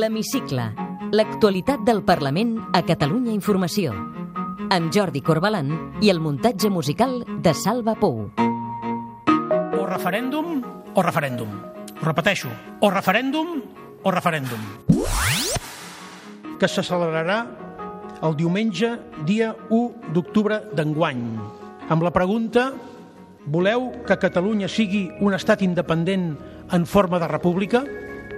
L'Hemicicle. L'actualitat del Parlament a Catalunya Informació. Amb Jordi Corbalan i el muntatge musical de Salva Pou. O referèndum o referèndum. Ho repeteixo, o referèndum o referèndum. Que se celebrarà el diumenge, dia 1 d'octubre d'enguany, amb la pregunta Voleu que Catalunya sigui un estat independent en forma de república?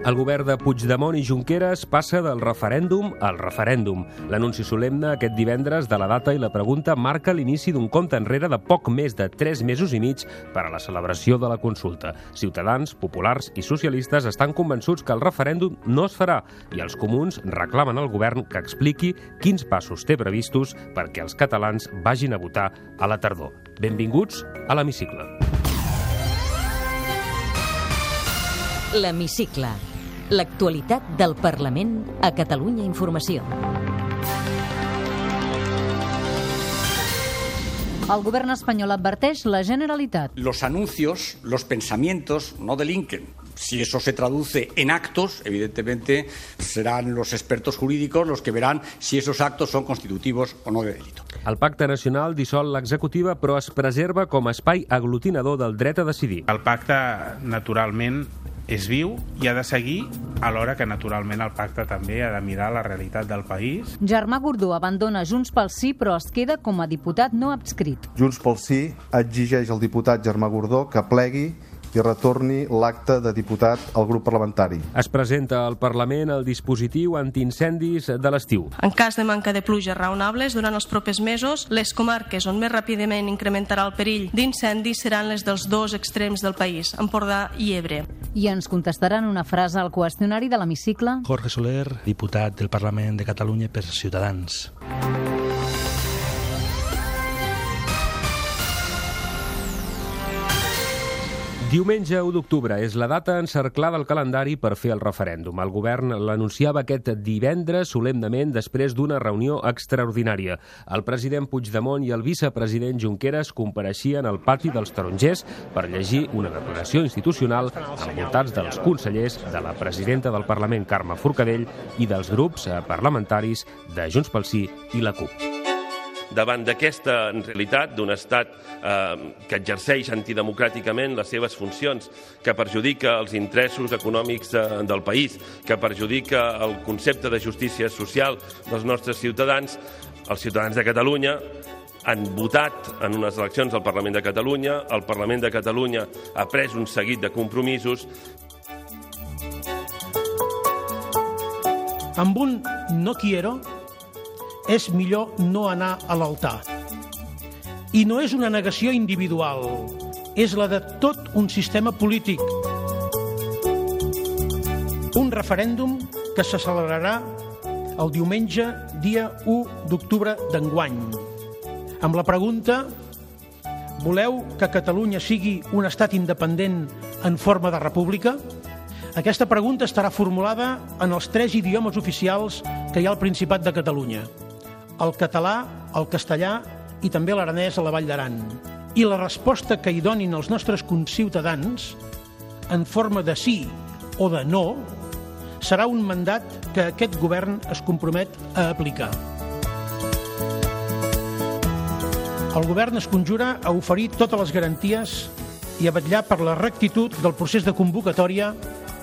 El govern de Puigdemont i Junqueras passa del referèndum al referèndum. L'anunci solemne aquest divendres de la data i la pregunta marca l'inici d'un compte enrere de poc més de 3 mesos i mig per a la celebració de la consulta. Ciutadans, populars i socialistes estan convençuts que el referèndum no es farà i els comuns reclamen al govern que expliqui quins passos té previstos perquè els catalans vagin a votar a la tardor. Benvinguts a l'Hemicicle. L'Hemicicle. L'actualitat del Parlament a Catalunya Informació. El govern espanyol adverteix la Generalitat. Los anuncios, los pensamientos no delinquen. Si eso se traduce en actos, evidentemente serán los expertos jurídicos los que verán si esos actos son constitutivos o no de delito. El Pacte Nacional dissol l'executiva però es preserva com a espai aglutinador del dret a decidir. El pacte, naturalment, és viu i ha de seguir alhora que naturalment el pacte també ha de mirar la realitat del país. Germà Gordó abandona Junts pel Sí però es queda com a diputat no adscrit. Junts pel Sí exigeix al diputat Germà Gordó que plegui i retorni l'acte de diputat al grup parlamentari. Es presenta al Parlament el dispositiu antiincendis de l'estiu. En cas de manca de pluges raonables, durant els propers mesos, les comarques on més ràpidament incrementarà el perill d'incendis seran les dels dos extrems del país, Empordà i Ebre. I ens contestaran una frase al qüestionari de l'hemicicle. Jorge Soler, diputat del Parlament de Catalunya per Ciutadans. Diumenge 1 d'octubre és la data encerclada al calendari per fer el referèndum. El govern l'anunciava aquest divendres solemnement després d'una reunió extraordinària. El president Puigdemont i el vicepresident Junqueras compareixien al pati dels tarongers per llegir una declaració institucional envoltats dels consellers, de la presidenta del Parlament, Carme Forcadell, i dels grups parlamentaris de Junts pel Sí i la CUP davant d'aquesta realitat d'un estat eh, que exerceix antidemocràticament les seves funcions, que perjudica els interessos econòmics de, del país, que perjudica el concepte de justícia social dels nostres ciutadans, els ciutadans de Catalunya han votat en unes eleccions al Parlament de Catalunya, el Parlament de Catalunya ha pres un seguit de compromisos. Amb un no quiero és millor no anar a l'altar. I no és una negació individual, és la de tot un sistema polític. Un referèndum que se celebrarà el diumenge, dia 1 d'octubre d'enguany, amb la pregunta Voleu que Catalunya sigui un estat independent en forma de república? Aquesta pregunta estarà formulada en els tres idiomes oficials que hi ha al Principat de Catalunya el català, el castellà i també l'aranès a la Vall d'Aran. I la resposta que hi donin els nostres conciutadans, en forma de sí o de no, serà un mandat que aquest govern es compromet a aplicar. El govern es conjura a oferir totes les garanties i a vetllar per la rectitud del procés de convocatòria,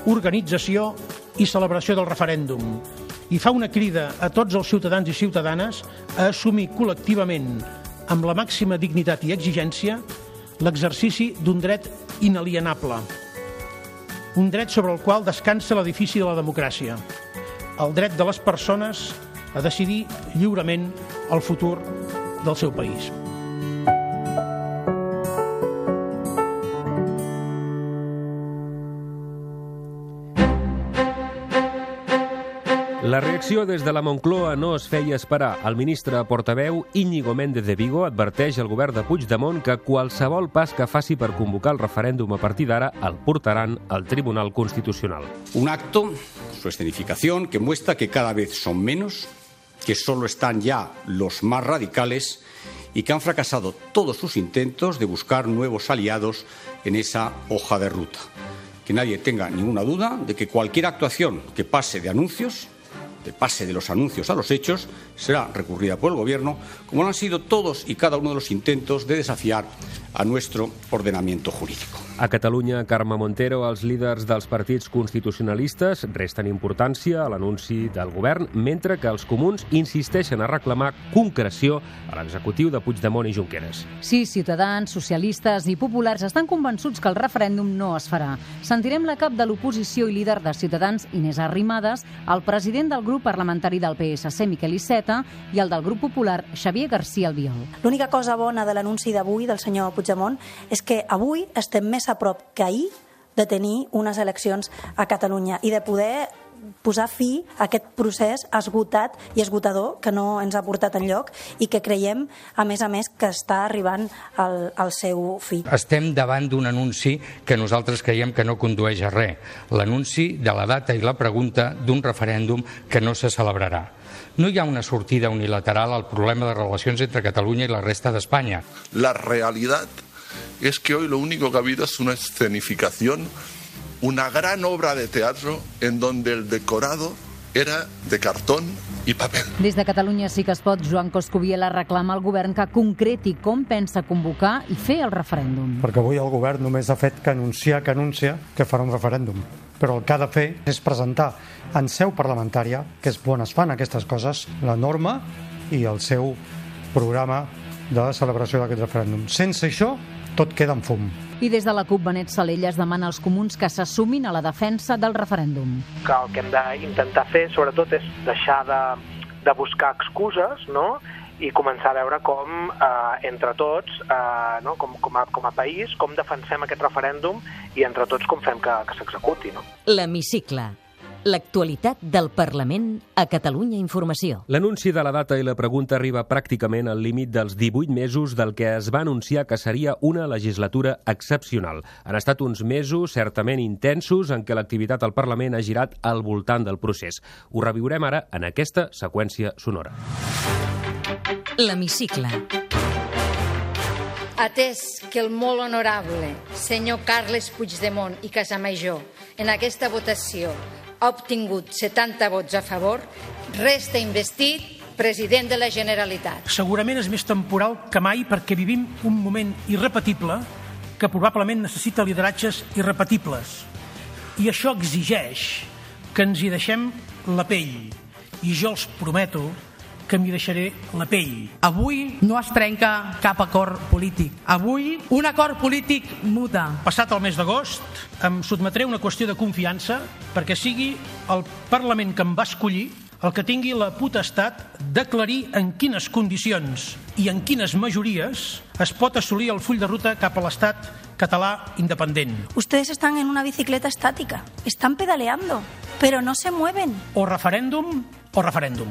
organització i celebració del referèndum, i fa una crida a tots els ciutadans i ciutadanes a assumir col·lectivament, amb la màxima dignitat i exigència, l'exercici d'un dret inalienable, un dret sobre el qual descansa l'edifici de la democràcia, el dret de les persones a decidir lliurement el futur del seu país. La reacció des de la Moncloa no es feia esperar. El ministre portaveu Íñigo Méndez de Vigo adverteix al govern de Puigdemont que qualsevol pas que faci per convocar el referèndum a partir d'ara el portaran al Tribunal Constitucional. Un acto, su escenificación, que muestra que cada vez son menos, que solo están ya los más radicales y que han fracasado todos sus intentos de buscar nuevos aliados en esa hoja de ruta que nadie tenga ninguna duda de que cualquier actuación que pase de anuncios, de pase de los anuncios a los hechos, será recurrida por el Gobierno, como han sido todos y cada uno de los intentos de desafiar a nuestro ordenamiento jurídico. A Catalunya, Carme Montero, els líders dels partits constitucionalistes resten importància a l'anunci del govern, mentre que els comuns insisteixen a reclamar concreció a l'executiu de Puigdemont i Junqueras. Sí, ciutadans, socialistes i populars estan convençuts que el referèndum no es farà. Sentirem la cap de l'oposició i líder de Ciutadans, Inés Arrimadas, el president del grup parlamentari del PSC, Miquel Iceta, i el del grup popular, Xavier García Albiol. L'única cosa bona de l'anunci d'avui del senyor Puigdemont és que avui estem més a prop que ahir de tenir unes eleccions a Catalunya i de poder posar fi a aquest procés esgotat i esgotador que no ens ha portat en lloc i que creiem, a més a més, que està arribant al, al seu fi. Estem davant d'un anunci que nosaltres creiem que no condueix a res. L'anunci de la data i la pregunta d'un referèndum que no se celebrarà. No hi ha una sortida unilateral al problema de relacions entre Catalunya i la resta d'Espanya. La realidad es que hoy lo único que ha habido es una escenificación, una gran obra de teatro en donde el decorado era de cartón i paper. Des de Catalunya sí que es pot, Joan Coscubiela reclama al govern que concreti com pensa convocar i fer el referèndum. Perquè avui el govern només ha fet que anunciar que anuncia que farà un referèndum. Però el que ha de fer és presentar en seu parlamentària, que és on es fan aquestes coses, la norma i el seu programa de celebració d'aquest referèndum. Sense això, tot queda en fum. I des de la CUP, Benet Salelles demana als comuns que s'assumin a la defensa del referèndum. Que el que hem d'intentar fer, sobretot, és deixar de, de buscar excuses, no?, i començar a veure com, eh, entre tots, eh, no? com, com, a, com a país, com defensem aquest referèndum i entre tots com fem que, que s'executi. No? L'Hemicicle. L'actualitat del Parlament a Catalunya Informació. L'anunci de la data i la pregunta arriba pràcticament al límit dels 18 mesos del que es va anunciar que seria una legislatura excepcional. Han estat uns mesos certament intensos en què l'activitat al Parlament ha girat al voltant del procés. Ho reviurem ara en aquesta seqüència sonora. L'Hemicicle. Atès que el molt honorable senyor Carles Puigdemont i Casamajor en aquesta votació ha obtingut 70 vots a favor, resta investit president de la Generalitat. Segurament és més temporal que mai perquè vivim un moment irrepetible que probablement necessita lideratges irrepetibles. I això exigeix que ens hi deixem la pell. I jo els prometo que m'hi deixaré la pell. Avui no es trenca cap acord polític. Avui un acord polític muta. Passat el mes d'agost, em sotmetré una qüestió de confiança perquè sigui el Parlament que em va escollir el que tingui la potestat d'aclarir en quines condicions i en quines majories es pot assolir el full de ruta cap a l'estat català independent. Ustedes están en una bicicleta estática, están pedaleando, pero no se mueven. O referèndum o referèndum.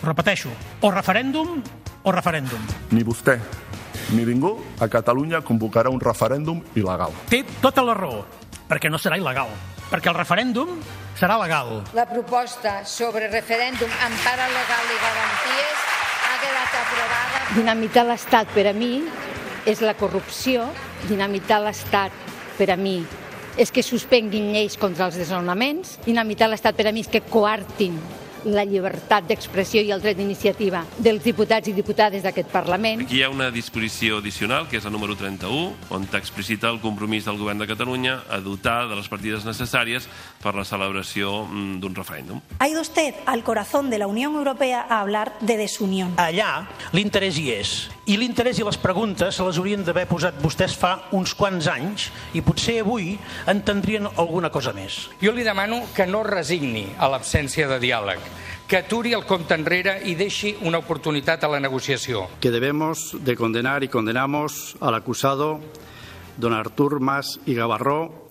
Repeteixo, o referèndum o referèndum. Ni vostè ni ningú a Catalunya convocarà un referèndum il·legal. Té tota la raó, perquè no serà il·legal, perquè el referèndum serà legal. La proposta sobre referèndum amb para legal i garanties ha quedat aprovada. Dinamitar l'Estat per a mi és la corrupció, dinamitar l'Estat per a mi és que suspenguin lleis contra els desnonaments, dinamitar l'Estat per a mi és que coartin la llibertat d'expressió i el dret d'iniciativa dels diputats i diputades d'aquest Parlament. Aquí hi ha una disposició addicional, que és la número 31, on explicita el compromís del Govern de Catalunya a dotar de les partides necessàries per la celebració mm, d'un referèndum. Ha ido usted al corazón de la Unión Europea a hablar de desunión. Allà l'interès hi és. I l'interès i les preguntes se les haurien d'haver posat vostès fa uns quants anys i potser avui entendrien alguna cosa més. Jo li demano que no resigni a l'absència de diàleg, que aturi el compte enrere i deixi una oportunitat a la negociació. Que debemos de condenar y condenamos al acusado don Artur Mas y Gavarró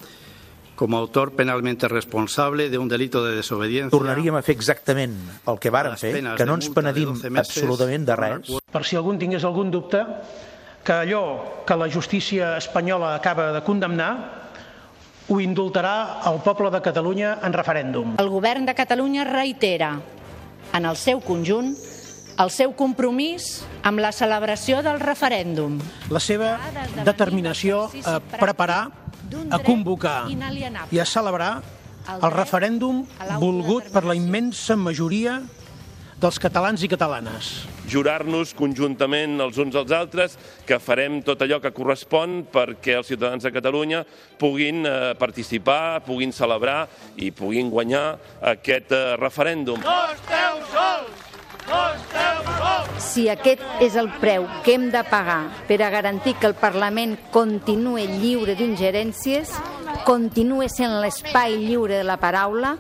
como autor penalmente responsable de un delito de desobediencia. Tornaríem a fer exactament el que vàrem fer, que no ens penedim absolutament de res. Per si algun tingués algun dubte, que allò que la justícia espanyola acaba de condemnar ho indultarà el poble de Catalunya en referèndum. El govern de Catalunya reitera en el seu conjunt el seu compromís amb la celebració del referèndum. La seva determinació a preparar a convocar i a celebrar el referèndum volgut per la immensa majoria dels catalans i catalanes. Jurar-nos conjuntament els uns als altres que farem tot allò que correspon perquè els ciutadans de Catalunya puguin eh, participar, puguin celebrar i puguin guanyar aquest eh, referèndum. No esteu Si aquest és el preu que hem de pagar per a garantir que el Parlament continue lliure d'ingerències, continue sent l'espai lliure de la paraula,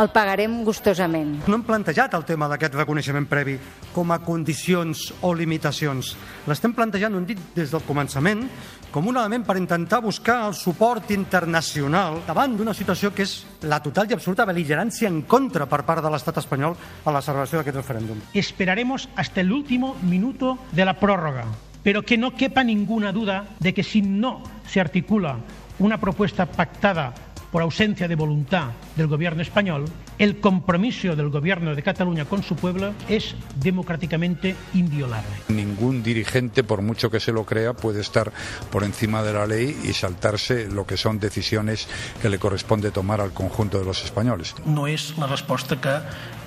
el pagarem gustosament. No hem plantejat el tema d'aquest reconeixement previ com a condicions o limitacions. L'estem plantejant, ho hem dit des del començament, com un element per intentar buscar el suport internacional davant d'una situació que és la total i absoluta beligerància en contra per part de l'estat espanyol a la celebració d'aquest referèndum. Esperaremos hasta el último minuto de la prórroga, pero que no quepa ninguna duda de que si no se articula una propuesta pactada por ausencia de voluntad del gobierno español, el compromiso del gobierno de Cataluña con su pueblo es democráticamente inviolable. Ningún dirigente, por mucho que se lo crea, puede estar por encima de la ley y saltarse lo que son decisiones que le corresponde tomar al conjunto de los españoles. No és la resposta que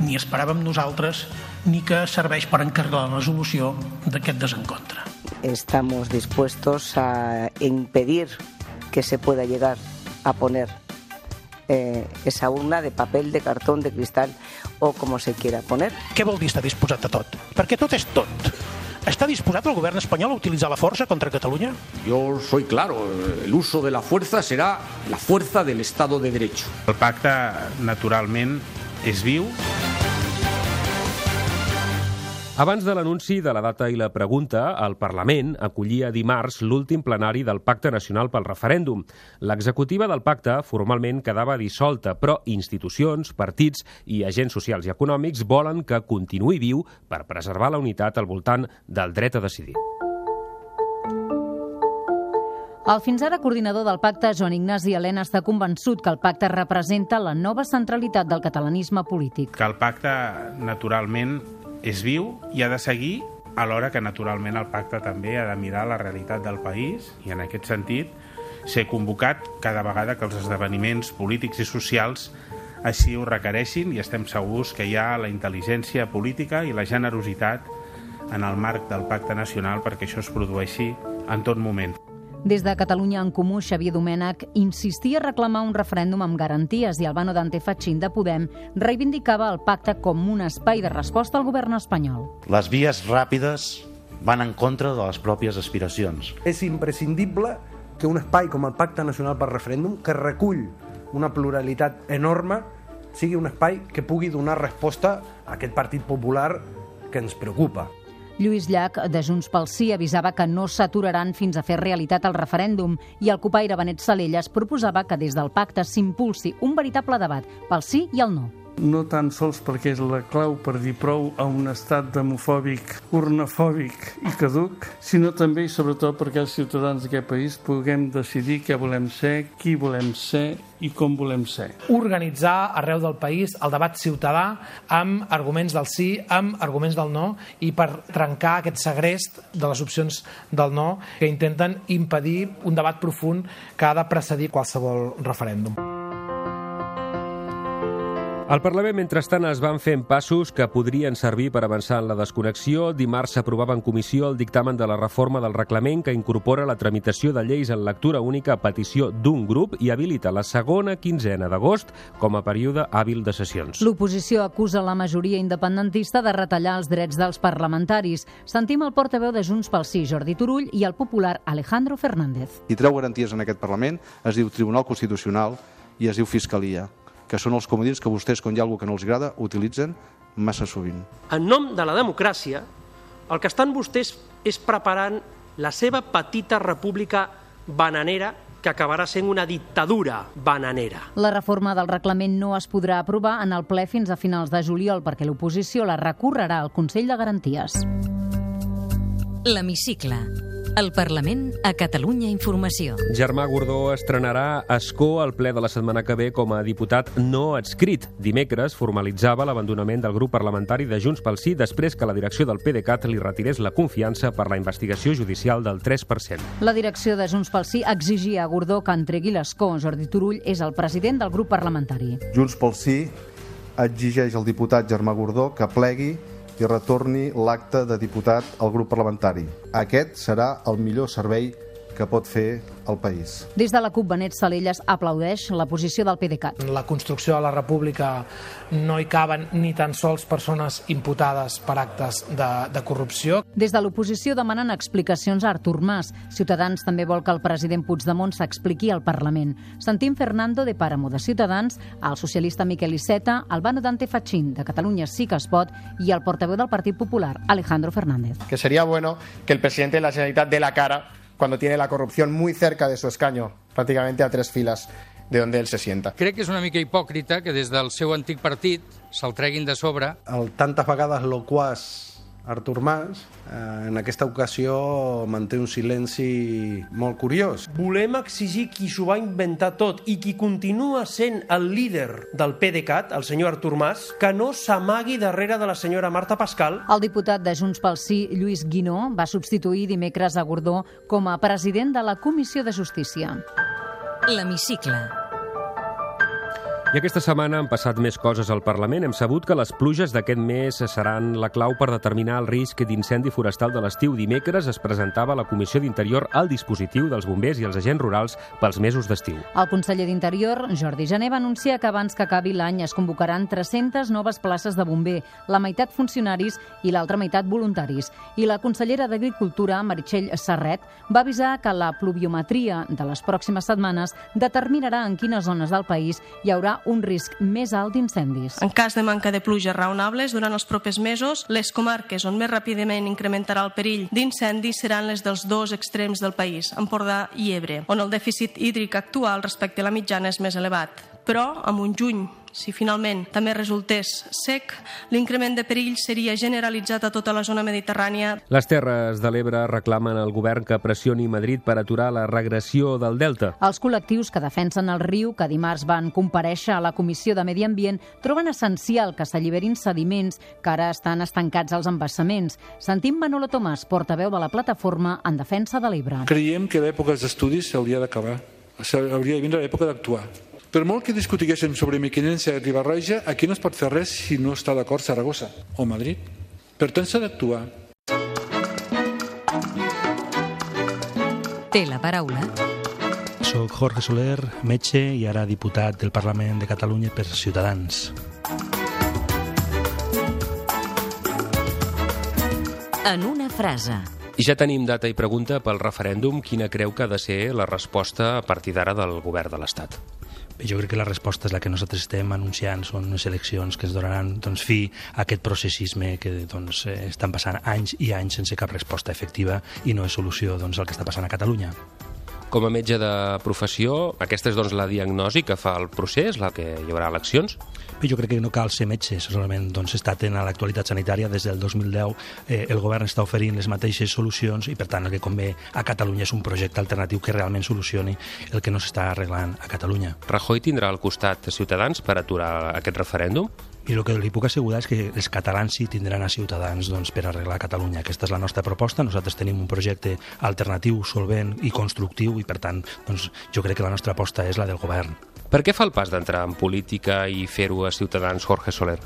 ni esperàvem nosaltres ni que serveix per encarregar la resolució d'aquest desencontre. Estamos dispuestos a impedir que se pueda llegar a poner eh, esa urna de papel, de cartón, de cristal o como se quiera poner. Què vol dir estar disposat a tot? Perquè tot és tot. ¿Está disposat el govern espanyol a utilitzar la força contra Catalunya? Yo soy claro, el uso de la fuerza será la fuerza del Estado de Derecho. El pacte, naturalment, és viu, Abans de l'anunci de la data i la pregunta, el Parlament acollia dimarts l'últim plenari del Pacte Nacional pel Referèndum. L'executiva del pacte formalment quedava dissolta, però institucions, partits i agents socials i econòmics volen que continuï viu per preservar la unitat al voltant del dret a decidir. El fins ara coordinador del pacte, Joan Ignasi Helena, està convençut que el pacte representa la nova centralitat del catalanisme polític. que el pacte, naturalment, és viu i ha de seguir alhora que naturalment el pacte també ha de mirar la realitat del país i en aquest sentit ser convocat cada vegada que els esdeveniments polítics i socials així ho requereixin i estem segurs que hi ha la intel·ligència política i la generositat en el marc del pacte nacional perquè això es produeixi en tot moment. Des de Catalunya en Comú, Xavier Domènech insistia a reclamar un referèndum amb garanties i Albano Dante Fachin de Podem reivindicava el pacte com un espai de resposta al govern espanyol. Les vies ràpides van en contra de les pròpies aspiracions. És imprescindible que un espai com el Pacte Nacional per Referèndum, que recull una pluralitat enorme, sigui un espai que pugui donar resposta a aquest Partit Popular que ens preocupa. Lluís Llach, de Junts pel Sí, avisava que no s'aturaran fins a fer realitat el referèndum i el copaire Benet Salelles proposava que des del pacte s'impulsi un veritable debat pel sí i el no. No tan sols perquè és la clau per dir prou a un estat demofòbic, urnafòbic i caduc, sinó també i sobretot perquè els ciutadans d'aquest país puguem decidir què volem ser, qui volem ser i com volem ser. organitzar arreu del país el debat ciutadà amb arguments del sí, amb arguments del no i per trencar aquest segrest de les opcions del no que intenten impedir un debat profund que ha de precedir qualsevol referèndum. Al Parlament, mentrestant, es van fent passos que podrien servir per avançar en la desconnexió. Dimarts s'aprovava en comissió el dictamen de la reforma del reglament que incorpora la tramitació de lleis en lectura única a petició d'un grup i habilita la segona quinzena d'agost com a període hàbil de sessions. L'oposició acusa la majoria independentista de retallar els drets dels parlamentaris. Sentim el portaveu de Junts pel Sí, Jordi Turull, i el popular Alejandro Fernández. Qui treu garanties en aquest Parlament es diu Tribunal Constitucional i es diu Fiscalia, que són els comodins que vostès, quan hi ha alguna que no els agrada, utilitzen massa sovint. En nom de la democràcia, el que estan vostès és preparant la seva petita república bananera que acabarà sent una dictadura bananera. La reforma del reglament no es podrà aprovar en el ple fins a finals de juliol perquè l'oposició la recorrerà al Consell de Garanties. L'Hemicicle. El Parlament a Catalunya Informació. Germà Gordó estrenarà Escó al ple de la setmana que ve com a diputat no adscrit. Dimecres formalitzava l'abandonament del grup parlamentari de Junts pel Sí després que la direcció del PDeCAT li retirés la confiança per la investigació judicial del 3%. La direcció de Junts pel Sí exigia a Gordó que entregui l'escó. Jordi Turull és el president del grup parlamentari. Junts pel Sí exigeix al diputat Germà Gordó que plegui retorni l'acte de diputat al grup parlamentari. Aquest serà el millor servei que pot fer el país. Des de la CUP, Benet Salelles aplaudeix la posició del PDeCAT. En la construcció de la república no hi caben ni tan sols persones imputades per actes de, de corrupció. Des de l'oposició demanen explicacions a Artur Mas. Ciutadans també vol que el president Puigdemont s'expliqui al Parlament. Sentim Fernando de Páramo de Ciutadans, el socialista Miquel Iceta, Albano Dante Fachín de Catalunya sí que es pot i el portaveu del Partit Popular, Alejandro Fernández. Que sería bueno que el presidente de la Generalitat dé la cara cuando tiene la corrupción muy cerca de su escaño, prácticamente a tres filas de donde él se sienta. Crec que és una mica hipòcrita que des del seu antic partit se'l treguin de sobre. El tantes vegades loquàs Artur Mas, eh, en aquesta ocasió manté un silenci molt curiós. Volem exigir qui s'ho va inventar tot i qui continua sent el líder del PDeCAT, el senyor Artur Mas, que no s'amagui darrere de la senyora Marta Pascal. El diputat de Junts pel Sí, Lluís Guinó, va substituir dimecres a Gordó com a president de la Comissió de Justícia. L'hemicicle. I aquesta setmana han passat més coses al Parlament. Hem sabut que les pluges d'aquest mes seran la clau per determinar el risc d'incendi forestal de l'estiu. Dimecres es presentava a la Comissió d'Interior el dispositiu dels bombers i els agents rurals pels mesos d'estiu. El conseller d'Interior, Jordi Jané, va anunciar que abans que acabi l'any es convocaran 300 noves places de bomber, la meitat funcionaris i l'altra meitat voluntaris. I la consellera d'Agricultura, Meritxell Serret, va avisar que la pluviometria de les pròximes setmanes determinarà en quines zones del país hi haurà un risc més alt d'incendis. En cas de manca de pluges raonables, durant els propers mesos, les comarques on més ràpidament incrementarà el perill d'incendis seran les dels dos extrems del país, Empordà i Ebre, on el dèficit hídric actual respecte a la mitjana és més elevat. Però, amb un juny si finalment també resultés sec, l'increment de perill seria generalitzat a tota la zona mediterrània. Les Terres de l'Ebre reclamen al govern que pressioni Madrid per aturar la regressió del delta. Els col·lectius que defensen el riu, que dimarts van compareixer a la Comissió de Medi Ambient, troben essencial que s'alliberin sediments que ara estan estancats als embassaments. Sentim Manolo Tomàs, portaveu de la plataforma en defensa de l'Ebre. Creiem que l'època dels estudis s'hauria d'acabar. Hauria de vindre l'època d'actuar. Per molt que discutiguéssim sobre Mequinense i Ribarroja, aquí no es pot fer res si no està d'acord Saragossa o Madrid. Per tant, s'ha d'actuar. Té la paraula. Soc Jorge Soler, metge i ara diputat del Parlament de Catalunya per Ciutadans. En una frase. I ja tenim data i pregunta pel referèndum. Quina creu que ha de ser la resposta a partir d'ara del govern de l'Estat? Jo crec que la resposta és la que nosaltres estem anunciant, són unes eleccions que es donaran doncs, fi a aquest processisme que doncs, eh, estan passant anys i anys sense cap resposta efectiva i no és solució doncs, el que està passant a Catalunya. Com a metge de professió, aquesta és doncs, la diagnosi que fa el procés, la que hi haurà eleccions? Bé, jo crec que no cal ser metge, solament doncs, està atent a l'actualitat sanitària. Des del 2010 eh, el govern està oferint les mateixes solucions i, per tant, el que convé a Catalunya és un projecte alternatiu que realment solucioni el que no s'està arreglant a Catalunya. Rajoy tindrà al costat Ciutadans per aturar aquest referèndum? I el que li puc assegurar és que els catalans sí tindran a Ciutadans doncs, per arreglar Catalunya. Aquesta és la nostra proposta. Nosaltres tenim un projecte alternatiu, solvent i constructiu i, per tant, doncs, jo crec que la nostra aposta és la del govern. Per què fa el pas d'entrar en política i fer-ho a Ciutadans, Jorge Soler?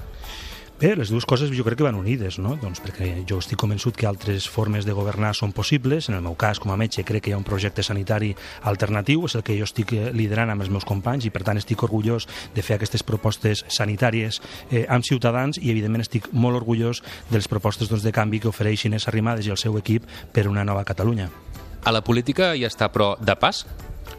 Bé, les dues coses jo crec que van unides, no? doncs perquè jo estic convençut que altres formes de governar són possibles. En el meu cas, com a metge, crec que hi ha un projecte sanitari alternatiu, és el que jo estic liderant amb els meus companys i per tant estic orgullós de fer aquestes propostes sanitàries eh, amb ciutadans i evidentment estic molt orgullós de les propostes doncs, de canvi que ofereixin Inés Arrimadas i el seu equip per una nova Catalunya. A la política hi està, però de pas?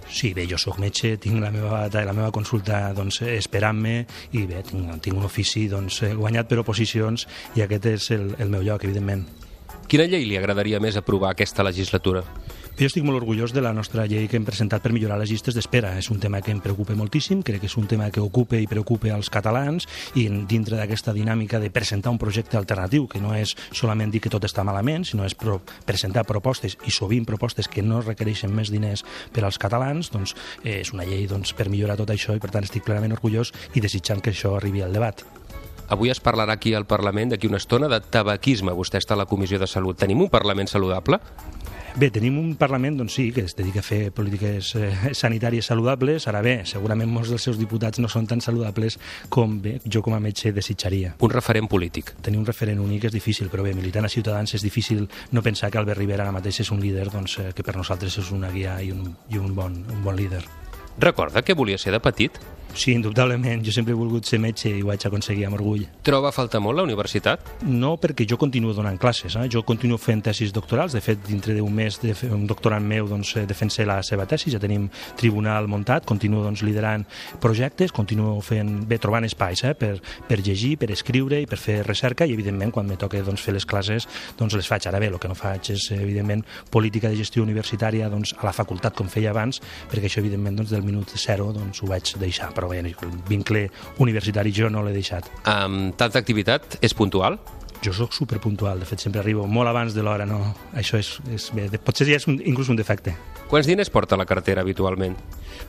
Sí, bé, jo sóc metge, tinc la meva, la meva consulta doncs, esperant-me i bé, tinc, tinc un ofici doncs, guanyat per oposicions i aquest és el, el meu lloc, evidentment. Quina llei li agradaria més aprovar aquesta legislatura? Jo estic molt orgullós de la nostra llei que hem presentat per millorar les llistes d'espera. És un tema que em preocupa moltíssim, crec que és un tema que ocupa i preocupa als catalans i dintre d'aquesta dinàmica de presentar un projecte alternatiu, que no és solament dir que tot està malament, sinó és pro presentar propostes i sovint propostes que no requereixen més diners per als catalans, doncs eh, és una llei doncs, per millorar tot això i per tant estic plenament orgullós i desitjant que això arribi al debat. Avui es parlarà aquí al Parlament d'aquí una estona de tabaquisme. Vostè està a la Comissió de Salut. Tenim un Parlament saludable? Bé, tenim un Parlament doncs, sí, que es dedica a fer polítiques eh, sanitàries saludables. Ara bé, segurament molts dels seus diputats no són tan saludables com bé, jo com a metge desitjaria. Un referent polític. Tenir un referent únic és difícil, però bé, militant a Ciutadans és difícil no pensar que Albert Rivera ara mateix és un líder doncs, eh, que per nosaltres és una guia i un, i un, bon, un bon líder. Recorda que volia ser de petit? Sí, indubtablement. Jo sempre he volgut ser metge i ho vaig aconseguir amb orgull. Troba a faltar molt la universitat? No, perquè jo continuo donant classes. Eh? Jo continuo fent tesis doctorals. De fet, dintre d'un mes, de fer un doctorant meu doncs, eh, defensa la seva tesi. Ja tenim tribunal muntat. Continuo doncs, liderant projectes, continuo fent, bé, trobant espais eh? per, per llegir, per escriure i per fer recerca i, evidentment, quan me toca doncs, fer les classes, doncs les faig. Ara bé, el que no faig és, evidentment, política de gestió universitària doncs, a la facultat, com feia abans, perquè això, evidentment, doncs, del minut zero doncs, ho vaig deixar però bé, el vincle universitari jo no l'he deixat. Amb tanta activitat, és puntual? Jo sóc superpuntual, de fet sempre arribo molt abans de l'hora, no? Això és, és bé, potser ja és un, inclús un defecte. Quants diners porta la cartera habitualment?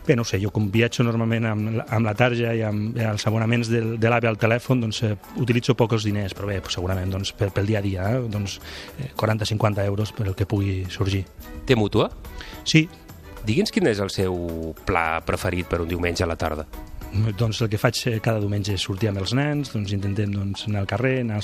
Bé, no sé, jo com viatjo normalment amb, amb la tarja i amb els abonaments de, de l'AVE al telèfon, doncs eh, utilitzo pocs diners, però bé, segurament doncs, pel, pel dia a dia, eh, doncs eh, 40-50 euros per el que pugui sorgir. Té mútua? Sí, Digui'ns quin és el seu pla preferit per un diumenge a la tarda. Doncs el que faig cada diumenge és sortir amb els nens, doncs intentem doncs, anar al carrer, anar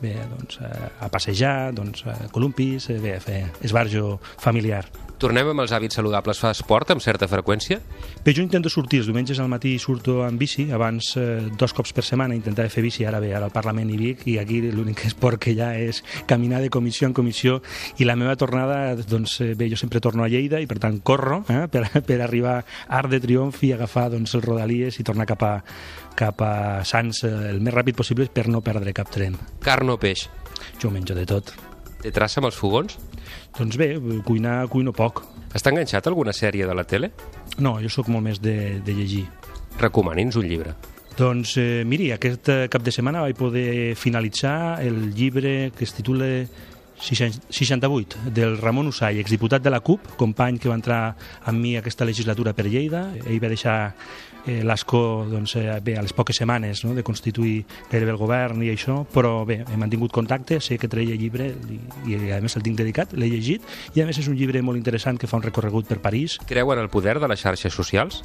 bé, doncs, a passejar, doncs, a columpis, bé, a fer esbarjo familiar. Tornem amb els hàbits saludables. Fa esport amb certa freqüència? Bé, jo intento sortir els diumenges al matí surto amb bici, abans eh, dos cops per setmana intentava fer bici, ara bé, ara al Parlament i Vic, i aquí l'únic esport que hi ha és caminar de comissió en comissió, i la meva tornada, doncs bé, jo sempre torno a Lleida, i per tant corro eh, per, per arribar a Arc de Triomf i agafar doncs, els Rodalies i tornar cap a, cap a Sants el més ràpid possible per no perdre cap tren. Carn o peix? Jo menjo de tot. Té traça amb els fogons? Doncs bé, cuinar cuino poc. Està enganxat a alguna sèrie de la tele? No, jo sóc molt més de, de llegir. Recomani'ns un llibre. Doncs eh, miri, aquest cap de setmana vaig poder finalitzar el llibre que es titula 68, del Ramon Usall, exdiputat de la CUP, company que va entrar amb mi aquesta legislatura per Lleida. Ell va deixar eh, l'ASCO doncs, eh, bé, a les poques setmanes no, de constituir gairebé el govern i això, però bé, he mantingut contacte, sé que treia llibre i, i a més el tinc dedicat, l'he llegit i a més és un llibre molt interessant que fa un recorregut per París. Creu en el poder de les xarxes socials?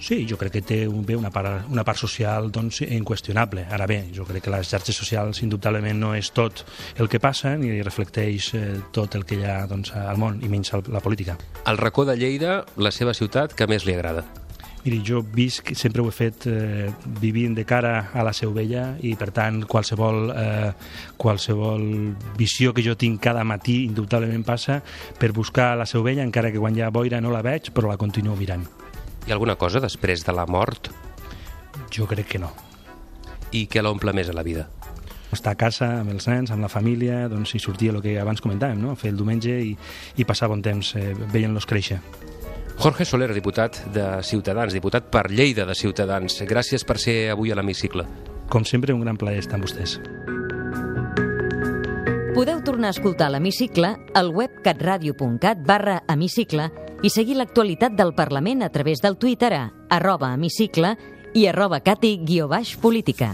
Sí, jo crec que té un, bé una part, una part social doncs, inqüestionable. Ara bé, jo crec que les xarxes socials indubtablement no és tot el que passa ni reflecteix eh, tot el que hi ha doncs, al món i menys la política. El racó de Lleida, la seva ciutat, que més li agrada? Miri, jo visc, sempre ho he fet eh, vivint de cara a la Seu Vella i per tant qualsevol, eh, qualsevol visió que jo tinc cada matí indubtablement passa per buscar la Seu Vella encara que quan hi ha boira no la veig però la continuo mirant. Hi ha alguna cosa després de la mort? Jo crec que no. I què l'omple més a la vida? estar a casa amb els nens, amb la família, doncs, i sortir el que abans comentàvem, no? fer el diumenge i, i passar bon temps eh, veient-los créixer. Jorge Soler, diputat de Ciutadans, diputat per Lleida de Ciutadans. Gràcies per ser avui a l'hemicicle. Com sempre, un gran plaer estar amb vostès. Podeu tornar a escoltar l'hemicicle al web catradio.cat barra hemicicle i seguir l'actualitat del Parlament a través del Twitter a arroba hemicicle i arroba cati-política.